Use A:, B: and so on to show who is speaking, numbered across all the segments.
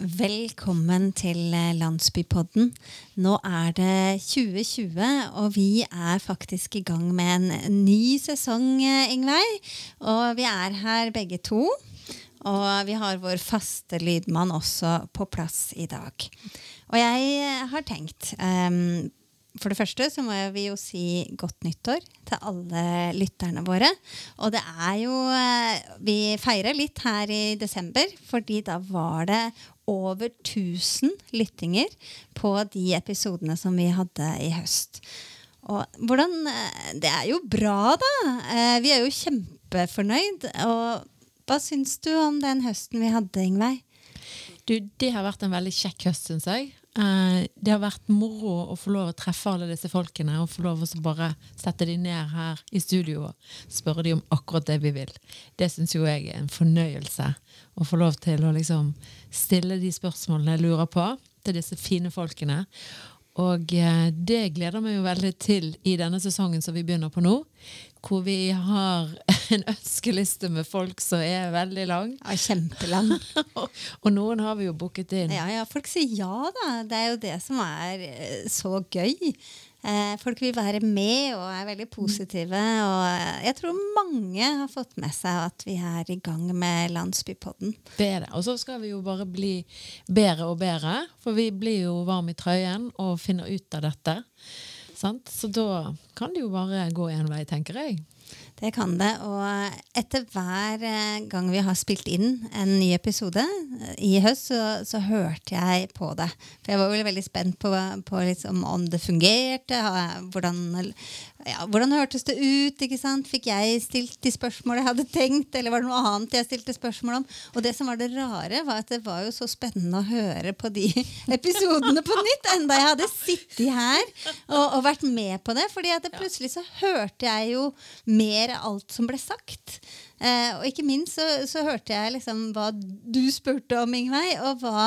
A: Velkommen til eh, Landsbypodden. Nå er det 2020, og vi er faktisk i gang med en ny sesong, eh, Ingveig. Og vi er her begge to. Og vi har vår faste lydmann også på plass i dag. Og jeg eh, har tenkt um, for det første så må vi jo si godt nyttår til alle lytterne våre. Og det er jo Vi feirer litt her i desember, fordi da var det over 1000 lyttinger på de episodene som vi hadde i høst. Og hvordan Det er jo bra, da. Vi er jo kjempefornøyd. Og hva syns du om den høsten vi hadde, Ingveig?
B: Du, det har vært en veldig kjekk høst, syns jeg. Eh, det har vært moro å få lov å treffe alle disse folkene og få lov å bare sette dem ned her i studio og spørre dem om akkurat det vi vil. Det syns jo jeg er en fornøyelse. Å få lov til å liksom stille de spørsmålene jeg lurer på, til disse fine folkene. Og eh, det gleder meg jo veldig til i denne sesongen som vi begynner på nå. Hvor vi har en ønskeliste med folk som er veldig lang.
A: Ja, kjempelang.
B: og noen har vi jo booket inn.
A: Ja, ja, folk sier ja, da. Det er jo det som er eh, så gøy. Eh, folk vil være med og er veldig positive. Og jeg tror mange har fått med seg at vi er i gang med Landsbypodden.
B: Det er det. Og så skal vi jo bare bli bedre og bedre. For vi blir jo varme i trøyen og finner ut av dette. Sant? Så da kan det jo bare gå én vei, tenker jeg.
A: Det kan det. Og etter hver eh, gang vi har spilt inn en ny episode eh, i høst, så, så hørte jeg på det. For jeg var jo veldig spent på, på liksom om det fungerte. Hvordan, ja, hvordan hørtes det ut? ikke sant? Fikk jeg stilt de spørsmål jeg hadde tenkt, eller var det noe annet jeg stilte spørsmål om? Og det som var det rare, var at det var jo så spennende å høre på de episodene på nytt, enda jeg hadde sittet her og, og vært med på det. fordi at plutselig så hørte jeg jo mer alt som ble sagt. Eh, og ikke minst så, så, hørte jeg liksom hva du spurte om, Ingveig, og hva,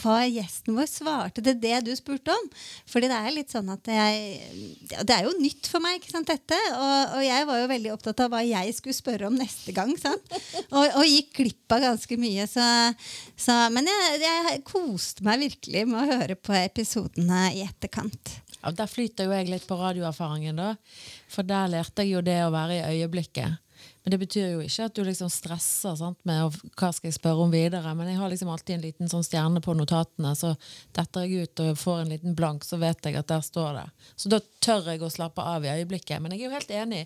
A: hva, gjesten vår svarte til det du spurte om. Fordi det er litt sånn at jeg Det er jo nytt for meg, ikke sant, dette. Og, og jeg var jo veldig opptatt av hva jeg skulle spørre om neste gang. sant? Og, og gikk glipp av ganske mye. Så, så, men jeg, jeg koste meg virkelig med å høre på episodene i etterkant.
B: Ja, Der flyter jo jeg litt på radioerfaringen, da. For der lærte jeg jo det å være i øyeblikket. Men det betyr jo ikke at du liksom stresser sant, med hva skal jeg spørre om videre. Men jeg har liksom alltid en liten sånn stjerne på notatene, så detter jeg ut og får en liten blank, så vet jeg at der står det. Så da tør jeg å slappe av i øyeblikket. Men jeg er jo helt enig.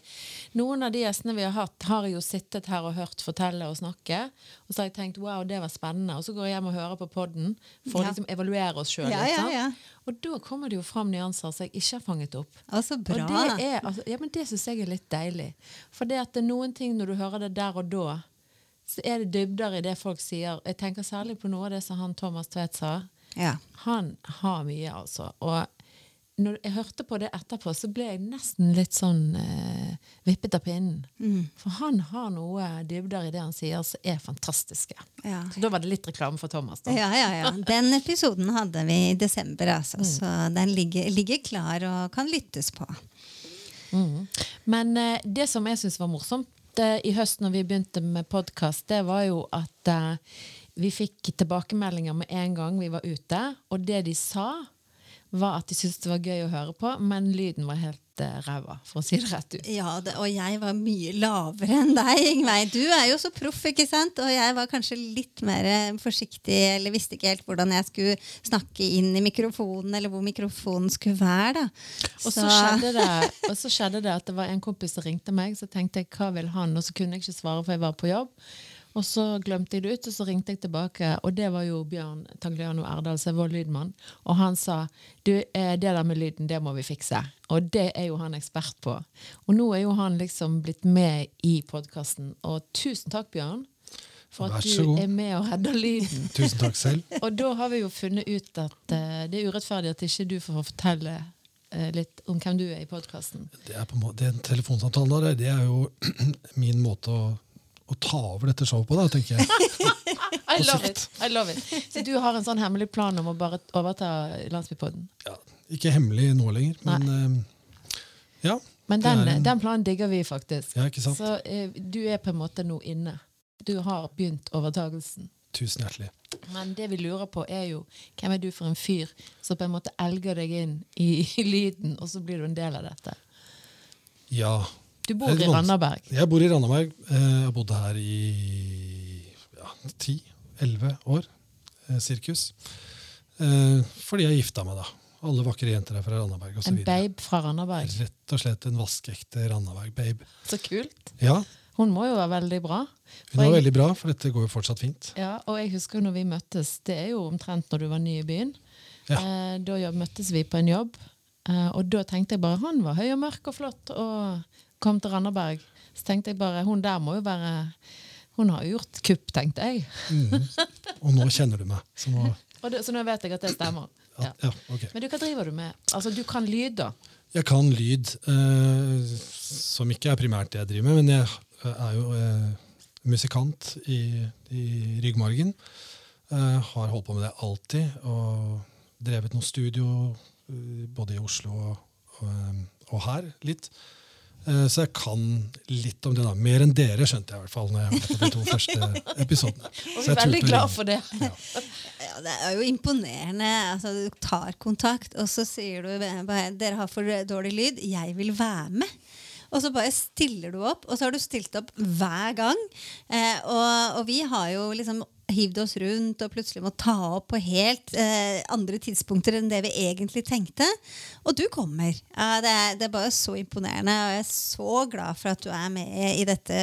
B: Noen av de gjestene vi har hatt, har jeg jo sittet her og hørt fortelle og snakke. Og så har jeg tenkt wow, det var spennende. Og så går jeg hjem og hører på poden for å liksom evaluere oss sjøl.
A: Ja, ja, ja.
B: Og da kommer det jo fram nyanser som jeg ikke har fanget opp.
A: Altså, bra.
B: Og det, er, altså, ja, men det syns jeg er litt deilig. For det at det er noen ting når du hører det der og da, så er det dybder i det folk sier. Jeg tenker særlig på noe av det som han Thomas Tvedt sa.
A: Ja.
B: Han har mye, altså. Og når jeg hørte på det etterpå, så ble jeg nesten litt sånn eh, vippet av pinnen. Mm. For han har noe dybder i det han sier, som er fantastiske. Ja. Så da var det litt reklame for Thomas. da.
A: Ja, ja, ja. Den episoden hadde vi i desember, altså, mm. så den ligger, ligger, klar og kan lyttes på.
B: Mm. Men eh, det som jeg syns var morsomt eh, i høst når vi begynte med podkast, det var jo at eh, vi fikk tilbakemeldinger med en gang vi var ute, og det de sa var at de syntes det var gøy å høre på, men lyden var helt uh, ræva, for å si det rett ut.
A: Ja, det, og jeg var mye lavere enn deg, Ingveig. Du er jo så proff, ikke sant? Og jeg var kanskje litt mer forsiktig, eller visste ikke helt hvordan jeg skulle snakke inn i mikrofonen, eller hvor mikrofonen skulle være, da.
B: Og så, så skjedde, det, og så skjedde det at det var en kompis som ringte meg, så tenkte jeg hva vil han? Og så kunne jeg ikke svare, for jeg var på jobb. Og så glemte jeg det ut, og så ringte jeg tilbake, og det var jo Bjørn Tagliano Erdal, som er vår lydmann. Og han sa du, eh, det der med lyden, det må vi fikse. Og det er jo han ekspert på. Og nå er jo han liksom blitt med i podkasten. Og tusen takk, Bjørn. For at du er med og redder lyden.
C: Tusen takk selv.
B: og da har vi jo funnet ut at uh, det er urettferdig at ikke du får fortelle uh, litt om hvem du er i podkasten.
C: Det er en der, det er jo min måte å å ta over dette showet på, da, tenker jeg.
B: I love it. I love it. Så du har en sånn hemmelig plan om å bare overta Landsbypodden?
C: Ja, ikke hemmelig nå lenger, men uh, ja.
B: Men den, en... den, planen digger vi faktisk.
C: Ja, ikke sant?
B: Så uh, du er på en måte nå inne. Du har begynt overtagelsen.
C: Tusen hjertelig.
B: Men det vi lurer på, er jo hvem er du for en fyr som på en måte elger deg inn i, i lyden, og så blir du en del av dette?
C: Ja.
B: Du bor
C: er
B: i Randaberg.
C: Jeg bor i Randaberg. Eh, Jeg har bodd her i ja, 10-11 år. eh, Sirkus. Eh, Fordi jeg gifta meg, da. Alle vakre jenter er fra Randaberg
B: En
C: videre.
B: babe fra Randaberg.
C: Rett og slett en vaskeekte Randaberg-babe.
B: Så kult.
C: Ja,
B: Hun må jo være veldig bra.
C: hun
B: For
C: var
B: jeg-
C: veldig bra, for dette går jo fortsatt fint.
B: Ja, og jeg husker jo når vi møttes, det er jo omtrent når du var ny i byen.
C: Ja.
B: Eh, da møttes vi på en jobb, eh, og da tenkte jeg bare han var høy og mørk og flott og kom til Randaberg. Så tenkte jeg bare hun der må jo være Hun har jo gjort kupp, tenkte jeg.
C: Og nå kjenner du meg. Så nå,
B: det, så nå vet jeg at det stemmer. Ja.
C: ja, okay.
B: Men du, hva driver du med? Altså, Du kan lyd, da.
C: Jeg kan lyd, eh, som ikke er primært det jeg driver med, men jeg er jo eh, musikant i, i ryggmargen. Eh, har holdt på med det alltid, og drevet noe studio eh, både i Oslo og, og, eh, og her litt. Eh, så jeg kan litt om det. da. Mer enn dere, skjønte jeg i hvert fall når jeg hørte de to første episodene.
B: Og vi er veldig glad for det.
A: Ja, det er jo imponerende. Altså, du tar kontakt, og så sier du bare, dere har for dårlig lyd, jeg vil være med. Og så bare stiller du opp, og så har du stilt opp hver gang. Eh, og, og vi har jo liksom hivd oss rundt og plutselig må ta opp på helt eh, andre tidspunkter enn det vi egentlig tenkte. Og du kommer. Ja, det, er, det er bare så imponerende, og jeg er så glad for at du er med i dette,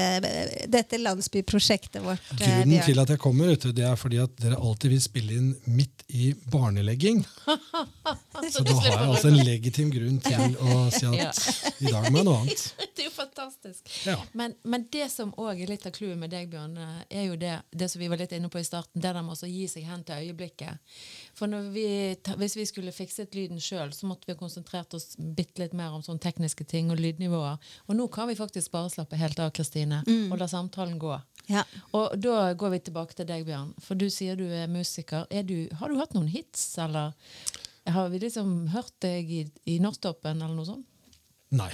A: dette landsbyprosjektet vårt. eh,
C: Grunnen
A: Bjørn.
C: til at jeg kommer, vet det er fordi at dere alltid vil spille inn midt i barnelegging. Så da har jeg altså en legitim grunn til å si at i dag må jeg noe annet.
B: Det er jo fantastisk.
C: Ja.
B: Men, men det som òg er litt av clouet med deg, Bjørn, eh, er jo det, det som vi var litt inne på i starten, det der med å gi seg hen til øyeblikket. For når vi, hvis vi skulle fikset lyden sjøl, så måtte vi ha konsentrert oss bitte litt mer om sånne tekniske ting og lydnivåer. Og nå kan vi faktisk bare slappe helt av, Kristine, og la samtalen gå.
A: Ja.
B: Og da går vi tilbake til deg, Bjørn. For du sier du er musiker. Er du, har du hatt noen hits, eller har vi liksom hørt deg i, i Norsktoppen, eller noe sånt?
C: Nei,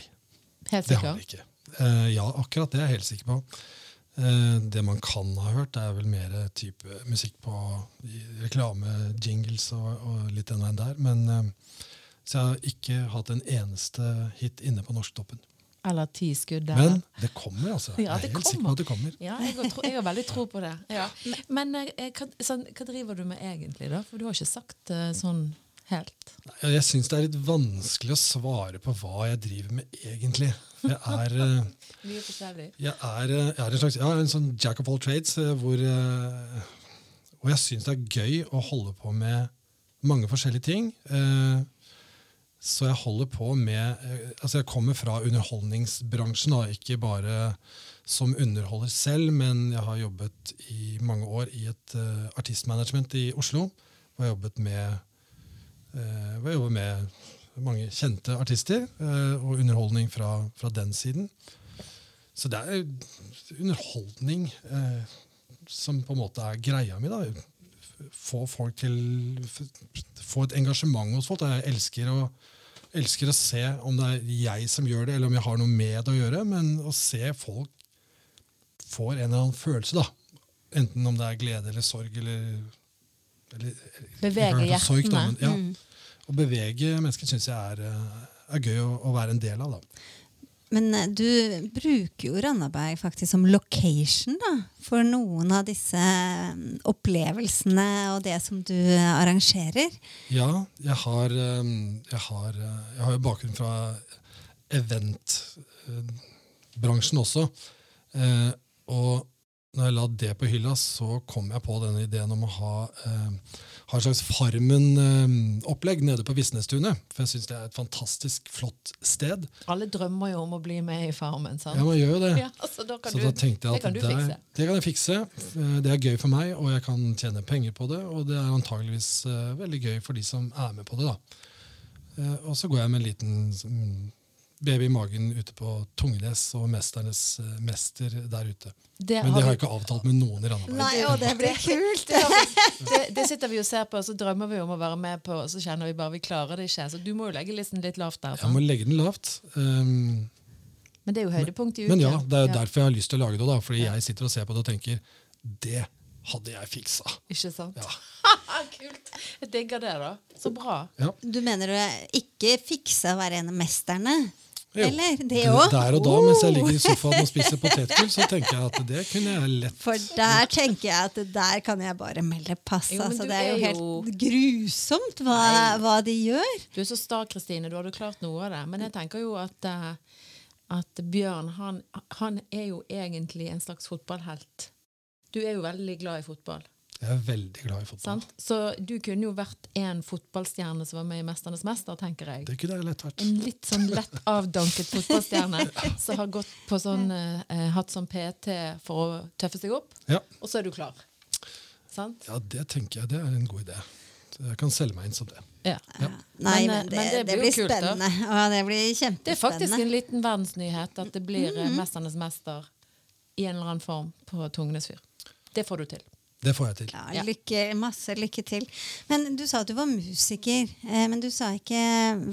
B: Helt
C: det
B: sikker?
C: har vi ikke. Uh, ja, akkurat det er jeg helt sikker på. Eh, det man kan ha hørt, er vel mer type musikk på i reklame, jingles og, og litt den veien der. Men, eh, så jeg har ikke hatt en eneste hit inne på Norsktoppen.
B: Eller ti skudd der.
C: Men det kommer, altså.
B: Ja,
C: jeg er helt sikker på at det kommer.
B: Ja, jeg tro, jeg har veldig tro på det. Ja. Men eh, hva, sånn, hva driver du med egentlig, da? For du har ikke sagt sånn helt.
C: Jeg syns det er litt vanskelig å svare på hva jeg driver med egentlig. Jeg er, eh,
B: Mye forskjellig.
C: jeg er, eh, jeg er en slags ja, en sånn jack of all trades, eh, hvor, hvor jeg syns det er gøy å holde på med mange forskjellige ting. Så jeg holder på med Altså, jeg kommer fra underholdningsbransjen, da, ikke bare som underholder selv, men jeg har jobbet i mange år i et artistmanagement i Oslo. Og jeg jobbet med eh, hvor jeg jobber med mange kjente artister eh, og underholdning fra, fra den siden. Så det er underholdning eh, som på en måte er greia mi. da. Få folk til Få et engasjement hos folk. Jeg elsker å, elsker å se om det er jeg som gjør det, eller om jeg har noe med det å gjøre. Men å se folk får en eller annen følelse, da. Enten om det er glede eller sorg eller, eller
B: Bevege hjertene.
C: ja. Å bevege mennesker syns jeg er, eh, er gøy å, å være en del av. da.
A: Men eh, du bruker jo Randaberg faktisk som location da, for noen av disse eh, opplevelsene og det som du arrangerer.
C: Ja, jeg har, jeg har, jeg har jo bakgrunn fra eventbransjen også. Og når jeg la det på hylla, så kom jeg på denne ideen om å ha, eh, ha en slags Farmen-opplegg nede på Visnestunet. For jeg syns det er et fantastisk flott sted.
B: Alle drømmer jo om å bli med i Farmen. sant?
C: Ja, man gjør jo det.
B: Ja, så da kan
C: Så
B: du,
C: da tenkte jeg
B: det
C: at
B: kan du
C: der- det kan jeg fikse. Eh, Det er gøy for meg, og jeg kan tjene penger på det. Og det er antageligvis eh, veldig gøy for de som er med på det. da. Eh, og så går jeg med en liten mm, baby i magen ute på Tungnes og Mesternes eh, mester der ute.
B: Det
C: Men det har jeg ikke avtalt med noen i Randaberg.
A: Nei, å, det blir kult!
B: det, det, sitter vi og ser på, og så drømmer vi om å være med på, og så kjenner vi bare vi klarer det ikke. Så du må jo legge listen litt lavt der.
C: Jeg må legge den lavt. Um,
B: Men det er jo høydepunkt i uka.
C: men ja, det er jo
B: Ja.
C: derfor jeg har lyst til å lage det. da, Fordi jeg sitter og ser på det og tenker det hadde jeg fiksa.
B: Ikke sant?
C: Ja.
B: Kult. Jeg digger det, da. Så bra.
C: Ja.
A: Du mener du ikke fiksa å være en av mesterne?
C: Jo.
A: Eller? Det òg?
C: Der og da, mens jeg ligger i sofaen og spiser potetgull, så tenker jeg at det kunne jeg lett
A: For der tenker jeg at der kan jeg bare melde pass.
B: Jo,
A: altså, det er jo
B: er
A: helt
B: jo-
A: grusomt hva, hva de gjør.
B: Du er så sta, Kristine. Du hadde klart noe av det. Men jeg tenker jo at, eh, at Bjørn, han, han er jo egentlig en slags fotballhelt. Du er jo veldig glad i fotball.
C: Jeg er veldig glad i fotball.
B: Sant? Så du kunne jo vært en fotballstjerne som var med i 'Mesternes mester', tenker jeg.
C: Det kunne jeg lett vært.
B: En litt sånn lett avdanket fotballstjerne som har gått på sånn, eh, hatt sånn PT for å tøffe seg opp,
C: Ja.
B: og så er du klar. Sant?
C: ja, det tenker jeg det er en god idé. Jeg kan selge meg inn som det.
B: Ja.
C: Ja.
A: Nei,
B: Men,
A: men,
B: eh,
A: det,
B: men det
A: det,
B: blir det
A: blir
B: kult,
A: spennende. Ja, det blir kjempespennende.
B: Det er faktisk en liten verdensnyhet at det blir eh, 'Mesternes mester' i en eller annen form på Tungnesfyr. Det får du til.
C: Det får jeg til.
A: Ja, lykke, masse lykke til. Men du sa at du var musiker, eh, men du sa ikke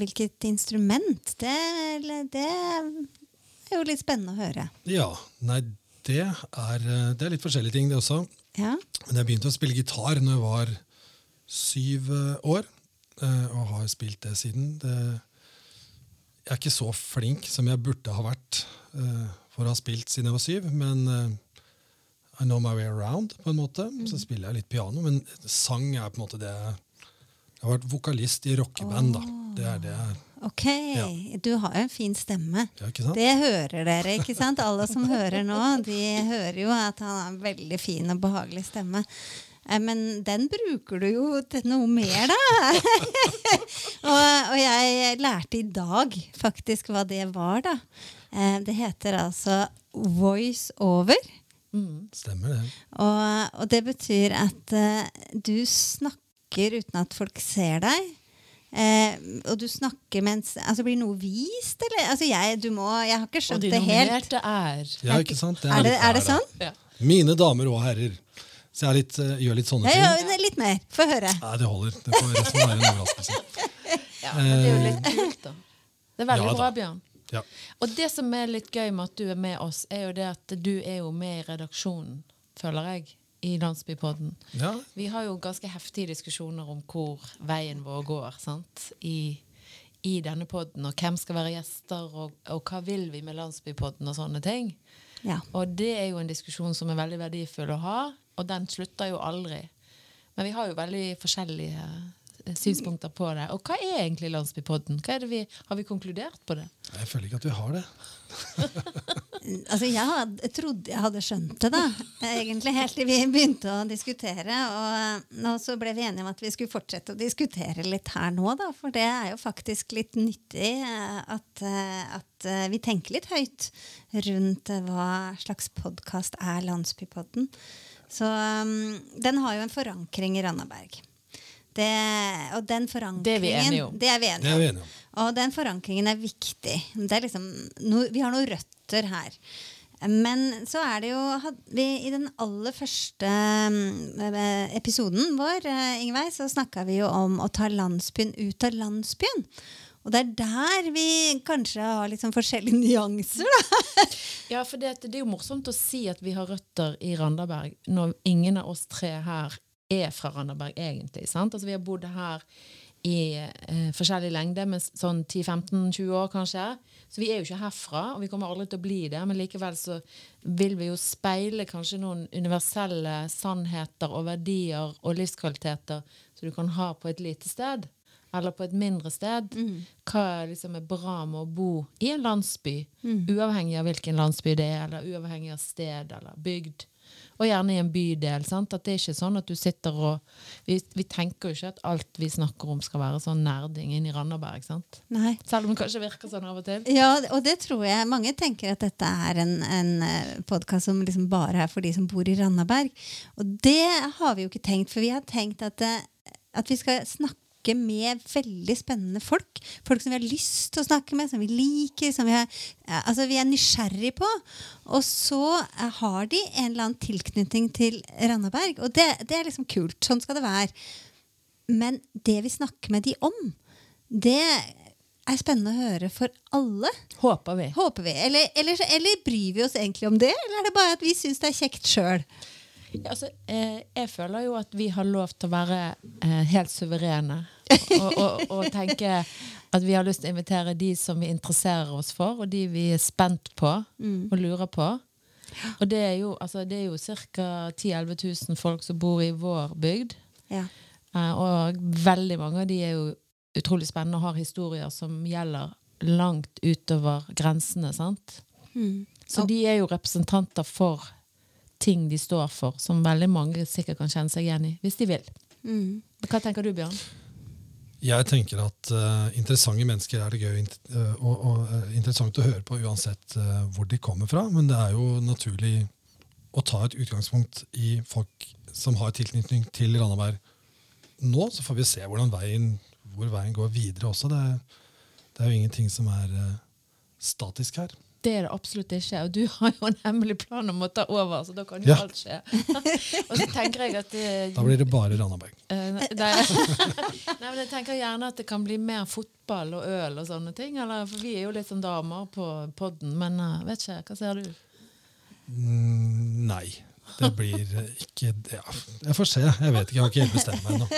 A: hvilket instrument. Det, det er jo litt spennende å høre.
C: Ja, nei, det er, eh, det er litt forskjellige ting, det også.
A: Ja,
C: Men jeg begynte å spille gitar når jeg var syv eh, år, eh, og har spilt det siden. Det, jeg er ikke så flink som jeg burde ha vært eh, for å ha spilt siden jeg var syv, men I know my way around, på en måte. Så spiller jeg litt piano, men sang er på en måte det jeg har vært vokalist i rockeband, da. Det er det jeg
A: ok.
C: Ja.
A: Du har jo en fin stemme.
C: Ja?
A: Det hører dere, ikke sant? Alle som hører nå, de hører jo at han har en veldig fin og behagelig stemme. Eh, Men den bruker du jo til noe mer, da. og, og jeg lærte i dag faktisk hva det var, da. Eh, Det heter altså voice over.
B: Mm.
C: Stemmer det.
A: Og, og det betyr at uh, du snakker uten at folk ser deg. Eh, og du snakker mens Altså blir noe vist, eller? Altså jeg, du må, jeg har ikke skjønt det helt.
B: nominerte er
C: Ja, ikke sant?
A: Det,
C: er,
A: er det
C: er det,
A: sånn?
B: ja.
C: Mine damer og herrer. Så jeg er litt, uh, gjør litt sånne
A: Ja,
C: ting.
A: ja, litt mer. Få høre.
C: Nei, det holder. Det får resten være en overraskelse.
B: ja, men det er jo litt kult, da. Det er veldig
C: Ja,
B: bra, Bjørn.
C: Ja.
B: Og det som er litt gøy med at du er med oss, er jo det at du er jo med i redaksjonen, føler jeg, i Landsbypodden.
C: ja.
B: Vi har jo ganske heftige diskusjoner om hvor veien vår går sant? I, i denne podden, og hvem skal være gjester, og, og hva vil vi med Landsbypodden, og sånne ting.
A: Ja.
B: Og det er jo en diskusjon som er veldig verdifull å ha, og den slutter jo aldri. Men vi har jo veldig forskjellige synspunkter på det. Og hva er egentlig Landsbypodden? Hva er det vi, har vi konkludert på det?
C: Jeg føler ikke at vi har det.
A: Altså, jeg, had, jeg trodde jeg hadde skjønt det, da. Egentlig helt til vi begynte å diskutere. Og, og så ble vi enige om at vi skulle fortsette å diskutere litt her nå, da. For det er jo faktisk litt nyttig eh, at, eh, at eh, vi tenker litt høyt rundt eh, hva slags podkast er Landsbypodden. Så um, den har jo en forankring i Randaberg. Det, og den forankringen
B: Det er vi enige om.
A: Det er vi enige om.
C: vi enige om.
A: Og den forankringen er viktig. Det er liksom, no, vi har noen røtter her. Men så er det jo vi, I den aller første mm, episoden vår Ingevei, så snakka vi jo om å ta landsbyen ut av landsbyen. Og det er der vi kanskje har litt sånn forskjellige nyanser, da.
B: Ja, for det, det er jo morsomt å si at vi har røtter i Randaberg, når ingen av oss tre her er fra Randaberg egentlig. sant? Altså Vi har bodd her i eh, forskjellig lengde, med sånn 10-15-20 år kanskje. Så vi er jo ikke herfra, og vi kommer aldri til å bli det. Men likevel så vil vi jo speile kanskje noen universelle sannheter og verdier og livskvaliteter som du kan ha på et lite sted. Eller på et mindre sted. Hva liksom er bra med å bo i en landsby, uavhengig av hvilken landsby det er, eller uavhengig av sted eller bygd. Og gjerne i en bydel. sant? At det er ikke sånn at du sitter og Vi, vi tenker jo ikke at alt vi snakker om skal være sånn nerding inn i Randaberg. sant?
A: Nei.
B: Selv om det kanskje virker sånn av og til.
A: Ja, og det tror jeg mange tenker at dette er en, en podkast som liksom bare er for de som bor i Randaberg. Og det har vi jo ikke tenkt, for vi har tenkt at, eh, at vi skal snakke med veldig spennende folk. Folk som vi har lyst til å snakke med, som vi liker, som vi, har, altså vi er nysgjerrig på. Og så eh, har de en eller annen tilknytning til Randaberg. Og det, det er liksom kult. Sånn skal det være. Men det vi snakker med de om, det er spennende å høre for alle.
B: Håper vi.
A: Håper vi. Eller, eller, eller bryr vi oss egentlig om det? Eller er det bare at vi syns det er kjekt sjøl?
B: Ja, altså, eh, jeg føler jo at vi har lov til å være eh, helt suverene. Og, og, og tenke at vi har lyst til å invitere de som vi interesserer oss for, og de vi er spent på og lurer på. Og det er jo, altså, det er jo ca. 10 000-11 000 folk som bor i vår bygd.
A: Ja.
B: Eh, og veldig mange av de er jo utrolig spennende og har historier som gjelder langt utover grensene. sant?
A: Mm.
B: Så de er jo representanter for ting de står for, som veldig mange sikkert kan kjenne seg igjen i, hvis de vil.
A: Mm.
B: Hva tenker du, Bjørn?
C: Jeg tenker at uh, interessante mennesker er det gøy eh, og, og eh, interessant å høre på uansett uh, hvor de kommer fra. Men det er jo naturlig å ta et utgangspunkt i folk som har tilknytning til Randaberg nå. Så får vi se veien, hvor veien går videre også. Det, er- det er jo ingenting som er statisk her.
B: Det er det absolutt ikke. Og du har jo en hemmelig plan om å ta over, så da kan jo
C: Ja.
B: alt skje. og så tenker jeg at det,
C: Da blir det bare Randaberg.
B: Eh, nei, nei, men jeg tenker gjerne at det kan bli mer fotball og øl og sånne ting. Eller, for vi er jo litt sånn damer på podden, men uh, vet ikke, hva ser du?
C: Mm, nei. Det blir eh, ikke. Ja, Jeg får se. Jeg vet ikke, jeg har ikke helt bestemt meg ennå.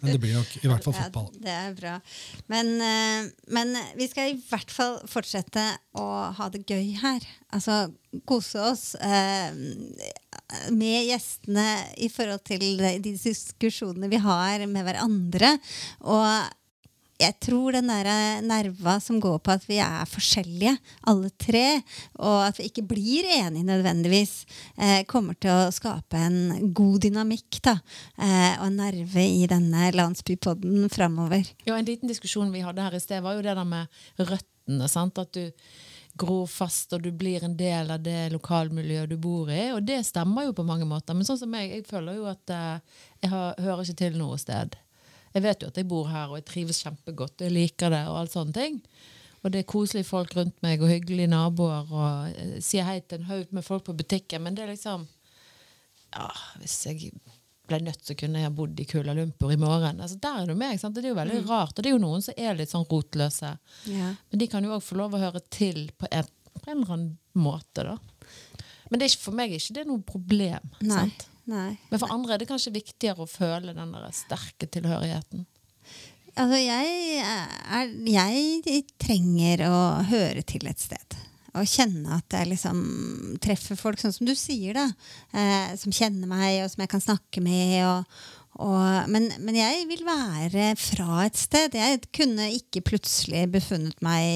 C: Men det blir nok i hvert fall fotball.
A: Ja, det er bra. Men, eh, men vi skal i hvert fall fortsette å ha det gøy her. Altså kose oss eh, med gjestene i forhold til de de diskusjonene vi har med hverandre. Og jeg tror den der nerva som går på at vi er forskjellige, alle tre, og at vi ikke blir enige nødvendigvis, eh, kommer til å skape en god dynamikk da, eh, og en nerve i denne landsbypodden framover.
B: Ja, En liten diskusjon vi hadde her i sted, var jo det der med røttene. sant? At du gror fast, og du blir en del av det lokalmiljøet du bor i. Og det stemmer jo på mange måter. Men sånn som meg, jeg føler jo at eh, jeg har, hører ikke til noe sted. Jeg vet jo at jeg bor her, og jeg trives kjempegodt, jeg liker det, og alt sånne ting. Og det er koselige folk rundt meg, og hyggelige naboer, og jeg sier hei til en haug med folk på butikken, men det er liksom Ja, hvis jeg ble nødt, så kunne jeg ha bodd i Kuala Lumpur i morgen. Altså, der er det meg, sant? Det er jo veldig rart. Og det er jo noen som er litt sånn rotløse.
A: Ja.
B: Men de kan jo òg få lov å høre til på en, på en eller annen måte, da. Men det er ikke, for meg er ikke det noe problem.
A: Nei.
B: Sant?
A: Nei.
B: Men for andre er det kanskje viktigere å føle den der sterke tilhørigheten.
A: Altså, jeg, er, jeg trenger å høre til et sted. Og kjenne at jeg liksom treffer folk, sånn som du sier, da. Eh, som kjenner meg, og som jeg kan snakke med. Og, og, men, men jeg vil være fra et sted. Jeg kunne ikke plutselig befunnet meg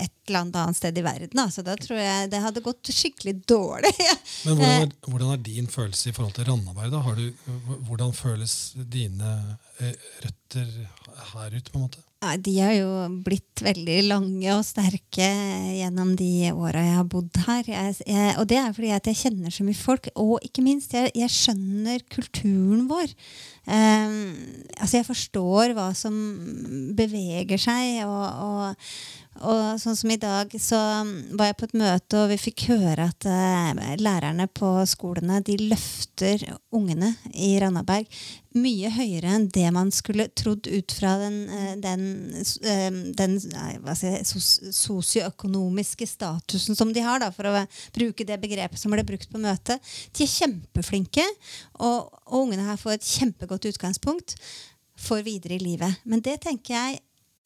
A: et eller annet sted i verden. Altså, da tror jeg det hadde gått skikkelig dårlig.
C: Men hvordan er, hvordan er din følelse i forhold til Randaberg? da? Du, hvordan føles dine eh, røtter her ute, på en måte?
A: Ja, de har jo blitt veldig lange og sterke gjennom de åra jeg har bodd her. Jeg, jeg, og det er fordi jeg kjenner så mye folk, og ikke minst, jeg, jeg skjønner kulturen vår. Um, altså, jeg forstår hva som beveger seg, og, og, og sånn som i dag, så var jeg på et møte, og vi fikk høre at eh, lærerne på skolene de løfter ungene i Randaberg mye høyere enn det man skulle trodd ut fra den, den, den, eh, den nei, jeg, sosioøkonomiske statusen som de har, da, for å bruke det begrepet som ble brukt på møtet. De er kjempeflinke, og, og ungene her får et kjempegodt utgangspunkt for videre i livet. Men det tenker jeg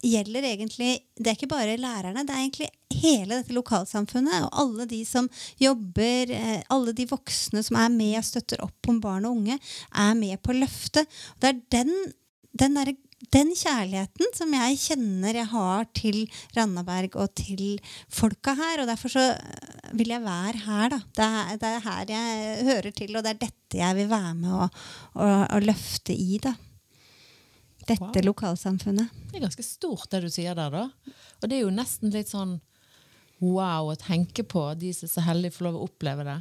A: gjelder egentlig Det er ikke bare lærerne, det er egentlig hele dette lokalsamfunnet og alle de som jobber, eh, alle de voksne som er med og støtter opp om barn og unge, er med på løftet. Det er den, den, der, den kjærligheten som jeg kjenner jeg har til Randaberg og til folka her. Og derfor så vil jeg være her, da. Det er, det er her jeg hører til, og det er dette jeg vil være med og, og, og løfte i, da. Dette
B: Wow.
A: lokalsamfunnet.
B: Det er ganske stort, det du sier der, da. Og det er jo nesten litt sånn wow å tenke på, de som er så heldige får lov å oppleve det.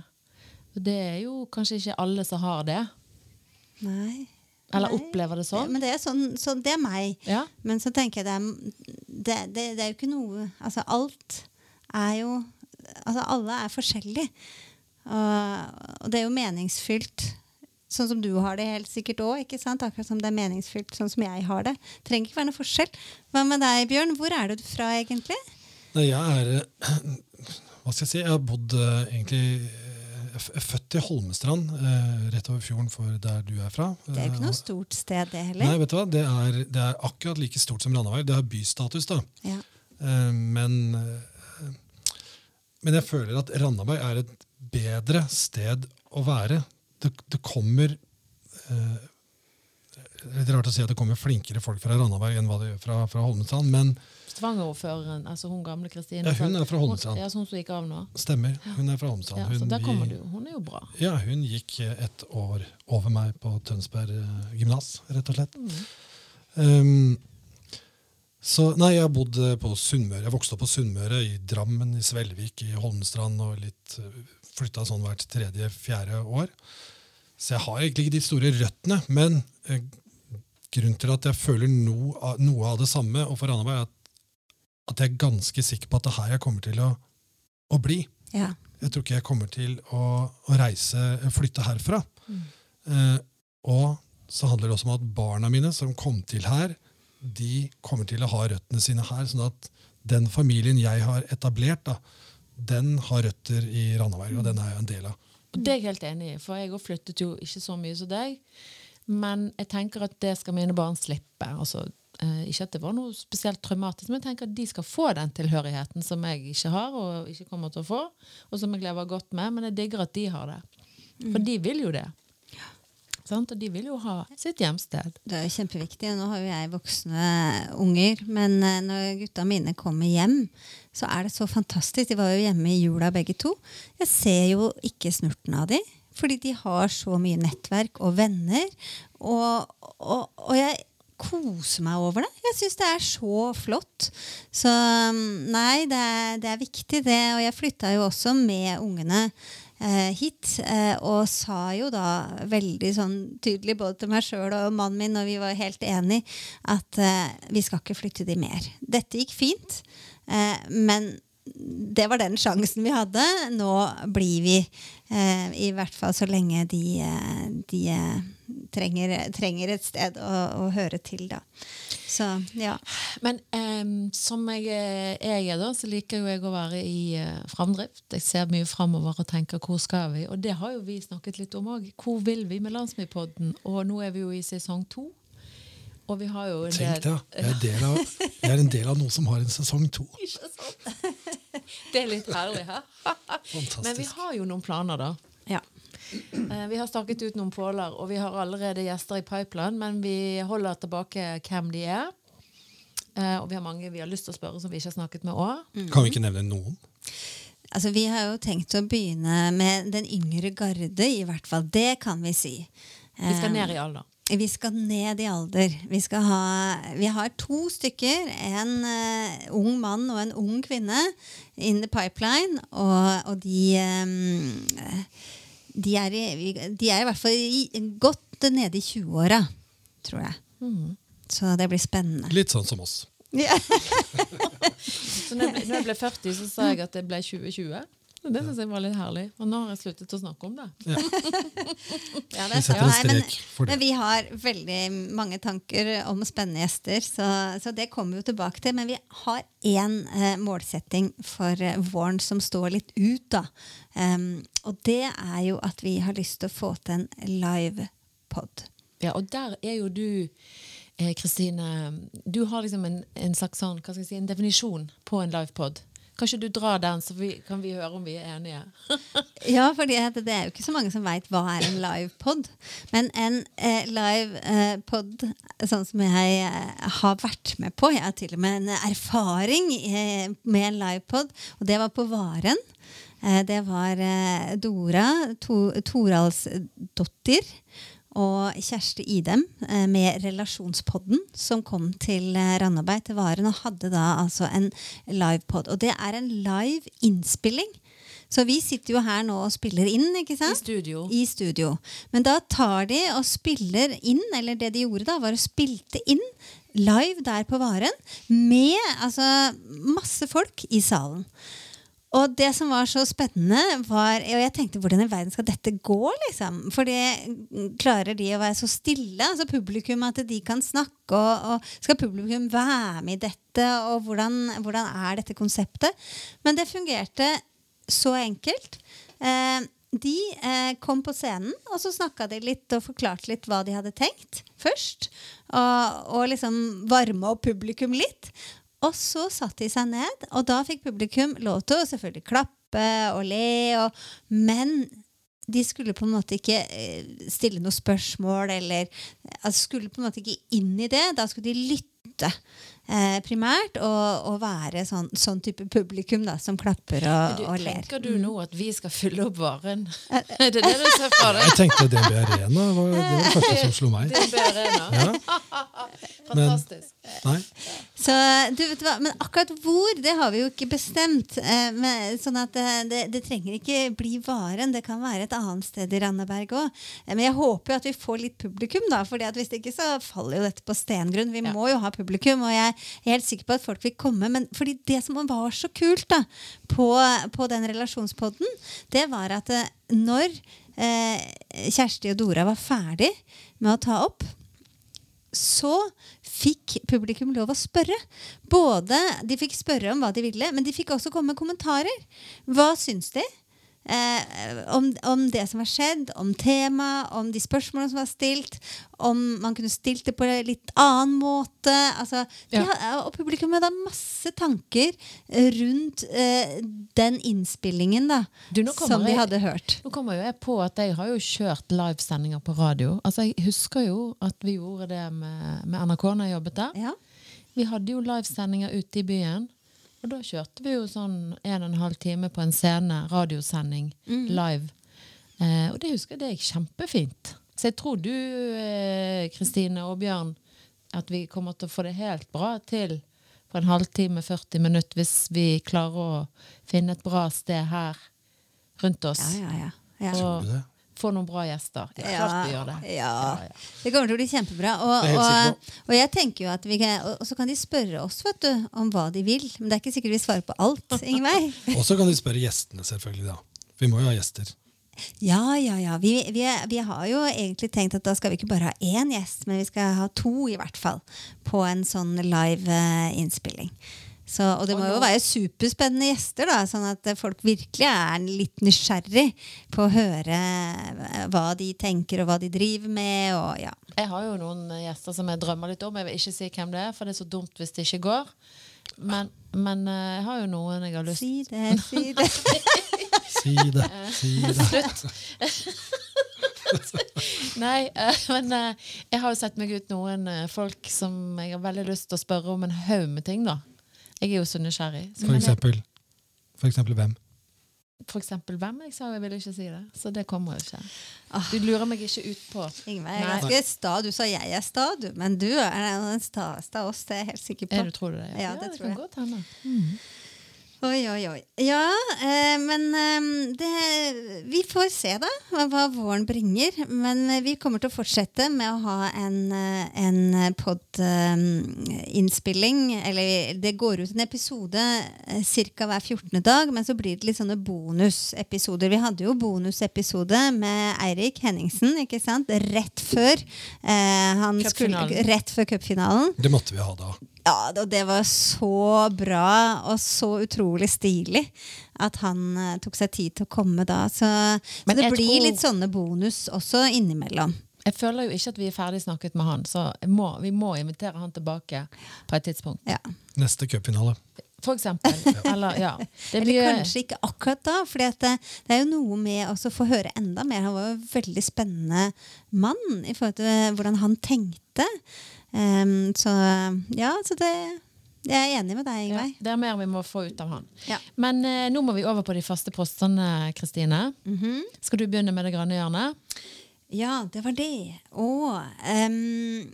B: Og det er jo kanskje ikke alle som har det.
A: Nei.
B: Eller opplever det sånn.
A: Men det er, sånn, så det er meg.
B: Ja.
A: Men så tenker jeg det er, det, det, det er jo ikke noe Altså alt er jo Altså alle er forskjellige. Og, og det er jo meningsfylt. Sånn som du har det helt sikkert òg. Akkurat som det er meningsfylt sånn som jeg har det. Trenger ikke være noe forskjell. Hva med deg, Bjørn? Hvor er du fra, egentlig?
C: Nei, jeg er eh, Hva skal jeg si? Jeg har bodd eh, egentlig jeg er født i Holmestrand, eh, rett over fjorden for der du er fra.
A: Det er jo ikke
C: Eh,
A: noe stort sted, det heller.
C: Nei, vet du hva? Det er, det er akkurat like stort som Randaberg. Det har bystatus, da.
A: Ja.
C: Eh, men, eh, men jeg føler at Randaberg er et bedre sted å være. Det, det kommer eh, litt rart å si at det kommer flinkere folk fra Randaberg enn hva det gjør fra, fra Holmestrand, men
B: Stavanger-ordføreren, altså hun gamle Kristine.
C: Ja, hun er fra Holmestrand.
B: Hun- Ja, hun som gikk av nå.
C: stemmer. Hun er fra Holmestrand.
B: Ja, så der kommer du. Hun er jo bra.
C: Ja, hun gikk et år over meg på Tønsberg eh, gymnas, rett og slett. Um, så nei, jeg har bodd eh, på Sunnmøre. Jeg vokste opp på Sunnmøre, i Drammen, i Svelvik, i Holmestrand og litt flytta sånn hvert tredje-fjerde år. Så jeg har egentlig ikke de store røttene. Men eh, grunnen til at jeg føler no, noe av det samme overfor Randaberg, er at, at jeg er ganske sikker på at det er her jeg kommer til å, å bli.
A: Ja.
C: Jeg tror ikke jeg kommer til å, å reise, flytte herfra. Eh, og så handler det også om at barna mine som kom til her, de kommer til å ha røttene sine her. sånn at den familien jeg har etablert, da, den har røtter i Randaberg, og den er jeg en del av.
B: Og det er jeg helt enig i, for jeg har flyttet jo ikke så mye som deg. Men jeg tenker at det skal mine barn slippe. Altså, eh, ikke at det var noe spesielt traumatisk, men jeg tenker at de skal få den tilhørigheten som jeg ikke har, og ikke kommer til å få, og som jeg lever godt med. Men jeg digger at de har det. For de vil jo det. Sant? Og de vil jo ha sitt hjemsted.
A: Det er jo kjempeviktig. Nå har jo jeg voksne unger, men eh, når gutta mine kommer hjem, så er det så fantastisk. De var jo hjemme i jula begge to. Jeg ser jo ikke snurten av de, fordi de har så mye nettverk og venner. Og, og, og jeg koser meg over det. Jeg syns det er så flott. Så um, nei, det er, det er viktig, det. Og jeg flytta jo også med ungene hit, eh, og sa jo da veldig sånn tydelig både til meg sjøl og mannen min, og vi var helt enige, at eh, vi skal ikke flytte de mer. Dette gikk fint, eh, men det var den sjansen vi hadde. Nå blir vi, eh, i hvert fall så lenge de, eh, de eh, trenger, trenger et sted å, å høre til, da. Så ja.
B: Men em, som jeg, jeg er, da, så liker jo jeg å være i eh, framdrift. Jeg ser mye framover og tenker hvor skal vi? Og det har jo vi snakket litt om òg. Hvor vil vi med Landsmypodden? Og nå er vi jo i sesong to. Og vi har jo en
C: Tenk det, jeg er, del av, jeg er en del av noe som har en sesong to.
B: Ikke sant? Det er litt herlig, hæ? Men vi har jo noen planer, da.
A: ja.
B: Eh, Vi har staket ut noen påler, og vi har allerede gjester i pipeline, men vi holder tilbake hvem de er. Eh, Og vi har mange vi har lyst til å spørre som vi ikke har snakket med òg.
C: Kan vi ikke nevne noen?
A: Altså, vi har jo tenkt å begynne med den yngre garde, i hvert fall. Det kan vi si.
B: Vi skal ned i alder.
A: Vi skal ned i alder. Vi, skal ha, vi har to stykker. En uh, ung mann og en ung kvinne in the pipeline. Og, og de, um, de, er i, de er i hvert fall i, godt nede i 20-åra, tror jeg. Så det blir spennende.
C: Litt sånn som oss.
A: Ja.
B: Så når jeg, ble, når jeg ble 40, så sa jeg at det ble 2020. Det synes jeg var litt herlig. Og nå har jeg sluttet å snakke om det.
A: Ja,
C: Vi
A: det,
C: setter en strek for det.
A: men vi har veldig mange tanker om spennende gjester, så, så det kommer vi jo tilbake til. Men vi har én eh, målsetting for eh, våren som står litt ut, da. Um, og det er jo at vi har lyst til å få til en live-pod.
B: Ja, og der er jo du, eh, Kristine Du har liksom en, en slags sånn, hva skal jeg si, en definisjon på en livepod. Kan ikke du dra den, så vi, kan vi høre om vi er enige?
A: Ja, for det er jo ikke så mange som veit hva er en live-pod. Men en eh, live-pod, sånn som jeg eh, har vært med på Jeg har til og med en erfaring eh, med en live-pod, og det var på Varen. Eh, det var eh, Dora to, Toralsdottir og Kjersti Idem eh, med Relasjonspodden, som kom til eh, Randaberg, til Varen, og hadde da altså en livepod. Og det er en live innspilling. Så vi sitter jo her nå og spiller inn, ikke
B: I
A: sant?
B: studio.
A: I studio. Men da tar de og spiller inn, eller det de gjorde da, var å spilte inn live der på Varen med altså, masse folk i salen. Og det som var så spennende, var Og jeg tenkte hvordan i verden skal dette gå, liksom? Fordi klarer de å være så stille, altså publikum, at de kan snakke, og, og skal publikum være med i dette, og hvordan, hvordan er dette konseptet? Men det fungerte så enkelt. Eh, de eh, kom på scenen, og så snakka de litt og forklarte litt hva de hadde tenkt først. Og, og liksom varme opp publikum litt. Og så satte de seg ned, og da fikk publikum lov til å selvfølgelig klappe og le, og, men de skulle på en måte ikke eh, stille noe spørsmål eller altså skulle på en måte ikke inn i det. Da skulle de lytte eh, primært og, og være sånn, sånn, type publikum da, som klapper og,
B: du,
A: og ler.
B: Tenker du nå at vi skal fylle opp varen? er det det du ser for deg?
C: Jeg tenkte DNB Arena. Var, det var det første som slo meg.
B: DNB Arena.
C: Ja.
B: Fantastisk.
C: Nei.
A: Så, du vet hva, Men akkurat hvor, det har vi jo ikke bestemt. Eh, men, sånn at det, det, det trenger ikke bli Varen. Det kan være et annet sted i Randaberg òg. Eh, men jeg håper jo at vi får litt publikum, da. fordi at hvis ikke så faller jo dette på stengrunn. Vi
B: Ja.
A: må jo ha publikum, og jeg er helt sikker på at folk vil komme. Men fordi det som var så kult da, på, på den relasjonspodden, det var at eh, når eh, Kjersti og Dora var ferdig med å ta opp, så fikk publikum lov å spørre. Både, De fikk spørre om hva de ville, men de fikk også komme med kommentarer. Hva syns de? Eh, om, om det som har skjedd, om temaet, om de spørsmålene som var stilt. Om man kunne stilt det på en litt annen måte. Altså,
B: Ja.
A: har- og publikum hadde masse tanker rundt eh, den innspillingen da,
B: Du,
A: som de
B: jeg-
A: hadde hørt.
B: Nå kommer jo jeg på at jeg har jo kjørt livesendinger på radio. Altså Jeg husker jo at vi gjorde det med, med NRK når jeg jobbet der.
A: Ja.
B: Vi hadde jo livesendinger ute i byen. Og da kjørte vi jo sånn en og en halv time på en scene, radiosending, live. Eh, og det husker jeg det gikk kjempefint. Så jeg tror du, eh, Kristine og Bjørn, at vi kommer til å få det helt bra til på en halvtime, 40 minutter, hvis vi klarer å finne et bra sted her rundt oss.
A: Ja, ja, ja. ja.
B: Og
C: Tror
B: få noen bra gjester. Ja, klart vi gjør det.
A: Ja.
B: Ja, ja.
A: Det kommer til å bli kjempebra. Og, og, og jeg tenker jo at vi kan, og, og så kan de spørre oss vet du, om hva de vil. Men det er ikke sikkert vi svarer på alt. Ingeveig.
C: Og så kan de spørre gjestene, selvfølgelig. da. Vi må jo ha gjester.
A: Ja, ja, ja. Vi, vi, vi har jo egentlig tenkt at da skal vi ikke bare ha én gjest, men vi skal ha to i hvert fall på en sånn live eh, innspilling. Så, og det må jo være superspennende gjester, da, sånn at eh, folk virkelig er litt nysgjerrig på å høre eh, hva de tenker og hva de driver med. Og, ja.
B: Jeg har jo noen eh, gjester som jeg drømmer litt om. Jeg vil ikke si hvem det er, for det er så dumt hvis det ikke går. Men, men eh, jeg har jo noen jeg har lyst
A: Si det, si det.
C: Si det. Si det.
B: Nei, eh, men eh, jeg har jo sett meg ut noen eh, folk som jeg har veldig lyst til å spørre om en haug med ting, da. Jeg er jo så nysgjerrig. Så,
C: For
B: jeg,
C: eksempel, for eksempel hvem?
B: for eksempel hvem? Jeg sa jeg ville ikke si det. Så det kommer jo ikke.
A: Ah.
B: Du lurer meg ikke ut på.
A: Ingveig er
B: Nei.
A: ganske sta. Du sa jeg er sta, du. Men du er den staeste av oss, det er jeg helt sikker på.
B: Er du, tror du det?
A: Ja, det tror
B: kan
A: jeg.
B: godt hende.
A: Oi, oi, oi. Ja, eh, men eh, det, vi får se da hva, hva våren bringer. Men eh, vi kommer til å fortsette med å ha en, eh, en pod-innspilling. eller det går ut en episode ca. hver 14. dag, men så blir det litt sånne bonusepisoder. Vi hadde jo bonusepisode med Eirik Henningsen ikke sant? rett før eh, han skulle, Rett før cupfinalen.
C: Det måtte vi ha da.
A: Ja, og det var så bra og så utrolig stilig at han uh, tok seg tid til å komme da. Så, så det blir
B: tror-
A: litt sånne bonus også innimellom.
B: Jeg føler jo ikke at vi er ferdig snakket med han, så jeg må, vi må invitere han tilbake på et tidspunkt.
A: Ja.
C: Neste cupfinale.
B: For eksempel. Eller, ja. Det
A: Eller
B: blir,
A: kanskje ikke akkurat da, for det, det er jo noe med å få høre enda mer. Han var jo en veldig spennende mann i forhold til hvordan han tenkte. Em, så ja, så det Jeg er enig med deg,
B: ja, det er mer vi må få ut av han.
A: Ja.
B: Men eh, nå må vi over på de faste postene, Kristine.
A: Mhm.
B: Skal du begynne med det grønne hjørnet?
A: Ja, det var det. Og um,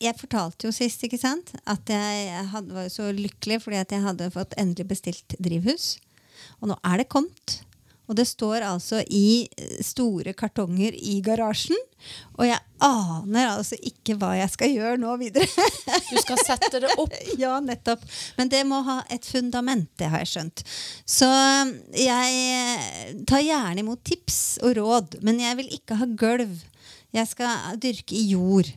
A: jeg fortalte jo sist ikke sant? at jeg hadde, var så lykkelig fordi at jeg hadde fått endelig bestilt drivhus. Og nå er det kommet. Og det står altså i eh, store kartonger i garasjen. Og jeg aner altså ikke hva jeg skal gjøre nå videre.
B: Du skal sette det opp.
A: ja, nettopp. Men det må ha et fundament, det har jeg skjønt. Så jeg eh, tar gjerne imot tips og råd, men jeg vil ikke ha gulv. Jeg skal dyrke i jord.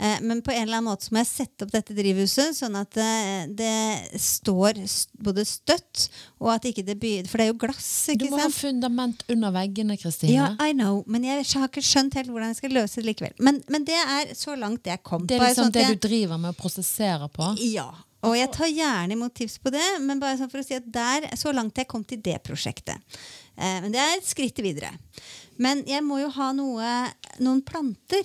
A: Eh, men på en eller annen måte så må jeg sette opp dette drivhuset sånn at eh, det står både støtt, og at ikke det begynner For det er jo glass,
B: Du
A: må
B: må ha fundament under veggene, Kristine.
A: Ja, I know, men jeg har ikke skjønt helt hvordan jeg skal løse det likevel. Men, men det er så langt jeg kom på.
B: det er liksom
A: sånn
B: det
A: jeg-
B: du driver med og prosesserer på.
A: Ja. Og jeg tar gjerne imot tips på det, men bare sånn for å si at der, så langt jeg kom til det prosjektet. Eh, men det er et skritt videre. Men jeg må jo ha noe, noen planter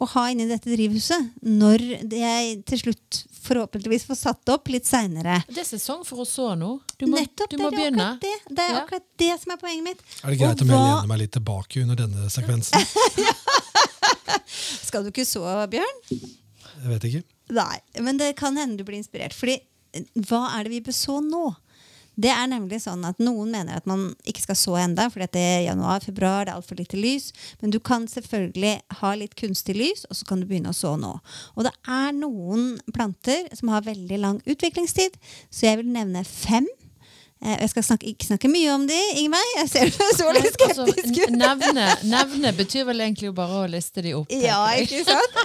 A: å ha inni dette drivhuset når jeg til slutt forhåpentligvis får satt opp litt seinere.
B: Det er sesong for å så nå. Du må,
A: Nettopp,
B: du
A: det
B: må
A: er
B: begynne.
A: det. Det er
B: Ja.
A: akkurat det som er poenget mitt.
C: Er det greit om jeg lener meg litt tilbake under denne sekvensen?
A: Skal du ikke så, Bjørn?
C: Jeg vet ikke.
A: Nei, men det kan hende du blir inspirert. Fordi eh, hva er det vi bør så nå? Det er nemlig sånn at Noen mener at man ikke skal så enda, fordi det er januar, februar, det er altfor lite lys. Men du kan selvfølgelig ha litt kunstig lys, og så kan du begynne å så nå. Og det er noen planter som har veldig lang utviklingstid, så jeg vil nevne fem. Eh, Jeg skal snakke, ikke snakke mye om de, Ingveig. Jeg ser du så litt
B: Altså,
A: skeptisk ut.
B: n- nevne, nevne betyr vel egentlig bare å liste de opp.
A: Ja, ikke sant?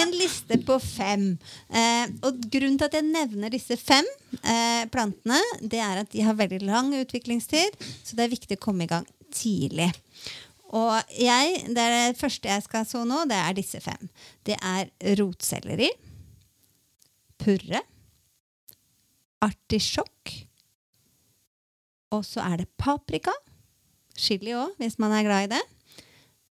A: En liste på fem. Eh, og grunnen til at jeg nevner disse fem eh, plantene, det er at de har veldig lang utviklingstid, så det er viktig å komme i gang tidlig. Og jeg, det, det første jeg skal så nå, det er disse fem. Det er rotselleri, purre, artisjokk, og så er det paprika, chili òg, hvis man er glad i det,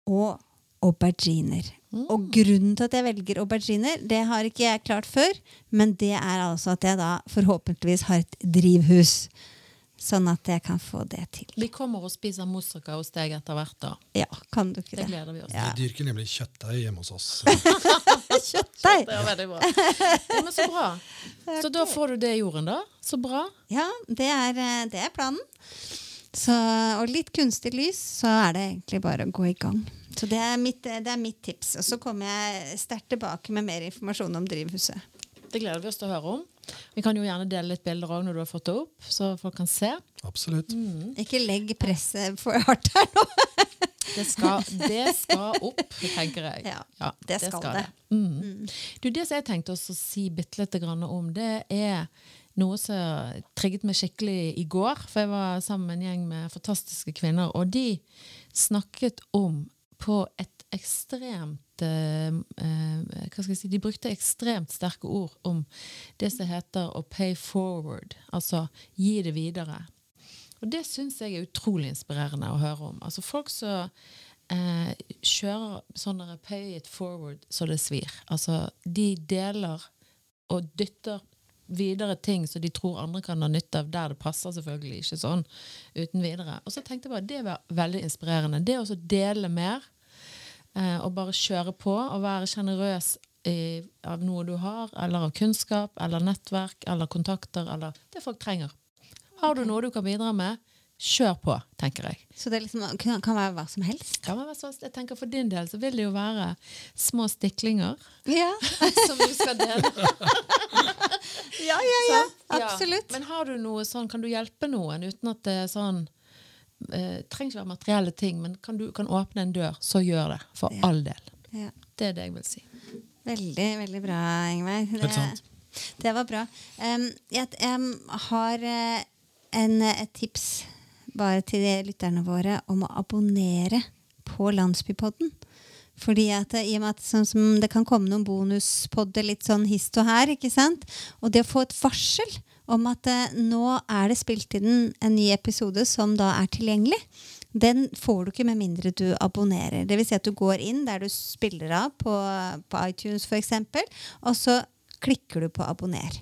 A: og auberginer. Og grunnen til at jeg velger auberginer, det har ikke jeg klart før, men det er altså at jeg da forhåpentligvis har et drivhus. Sånn at jeg kan få det til.
B: Vi kommer og spiser moussaka hos deg etter hvert. da.
A: Ja, kan du ikke
B: Det
A: det?
B: gleder vi oss
A: Ja.
C: Vi dyrker nemlig kjøttdeig hjemme hos oss.
A: Kjøttdeig!
B: Det er veldig bra. Ja, men så bra. Så da får du det i jorden, da. Så bra.
A: Ja, det er, eh, det er planen. Så, og litt kunstig lys, så er det egentlig bare å gå i gang. Så det er mitt, det er mitt tips. Og så kommer jeg sterkt tilbake med mer informasjon om drivhuset.
B: Det gleder vi oss til å høre om. Vi kan jo gjerne dele litt bilder òg når du har fått det opp, så folk kan se.
C: Absolutt.
A: Ikke legg presset for hardt her nå.
B: Det skal, det skal opp, tenker jeg.
A: Ja, det skal det.
B: Mm. Du, det som jeg tenkte å si bitte lite grann om, det er noe som trigget meg skikkelig i går. For jeg var sammen med en gjeng med fantastiske kvinner, og de snakket om på et ekstremt Hva skal jeg si? De brukte ekstremt sterke ord om det som heter å pay forward. Altså gi det videre. Og det syns jeg er utrolig inspirerende å høre om. Altså folk som eh, kjører sånn pay it forward så det svir. Altså de deler og dytter videre ting som de tror andre kan ha nytte av, der det passer selvfølgelig ikke sånn uten videre. Og så tenkte jeg bare det var veldig inspirerende. Det å dele mer eh, og bare kjøre på og være sjenerøs av noe du har, eller av kunnskap, eller nettverk, eller kontakter, eller det folk trenger. Har du noe du kan bidra med, kjør på, tenker jeg.
A: Så det liksom, kan, kan være hva som helst?
B: Kan være så, jeg tenker For din del så vil det jo være små stiklinger
A: Ja,
B: som du skal dele.
A: ja, ja. ja.
B: Ja.
A: Absolutt.
B: Men har du noe sånn, kan du hjelpe noen uten at det er sånn eh, trenger ikke være materielle ting, men kan du kan åpne en dør, så gjør det. For
A: Ja.
B: all del.
A: Ja.
B: Det er det jeg vil si.
A: Veldig, veldig bra, Ingveig.
C: Det,
A: det var bra. Um, jeg, jeg har eh, en, et tips bare til de lytterne våre om å abonnere på Landsbypodden. Fordi at eh, i og med at sånn som det kan komme noen bonuspodder litt sånn hist og her, ikke sant? Og det å få et varsel om at eh, nå er det spilt inn en ny episode som da er tilgjengelig, den får du ikke med mindre du abonnerer. Vil si at du går inn der du spiller av på, på iTunes f.eks., og så klikker du på abonner.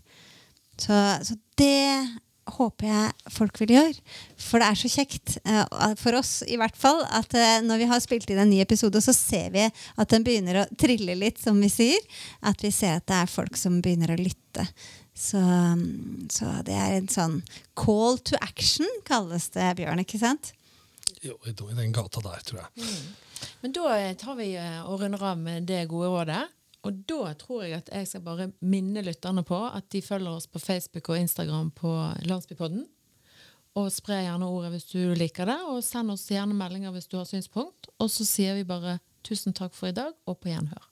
A: Så, så det håper jeg folk vil gjøre. For det er så kjekt, eh, for oss i hvert fall, at eh, når vi har spilt inn en ny episode, så ser vi at den begynner å trille litt, som vi sier. At vi ser at det er folk som begynner å lytte. Så, mm, så det er en sånn call to action, kalles det, Bjørn, ikke sant?
C: Jo, i den gata der, tror jeg.
B: Men da eh, tar vi eh, og runder av med det gode rådet. Og da tror jeg at jeg skal bare minne lytterne på at de følger oss på Facebook og Instagram på Landsbypodden. Og spre gjerne ordet hvis du liker det, og send oss gjerne meldinger hvis du har synspunkt. Og så sier vi bare tusen takk for i dag, og på gjenhør.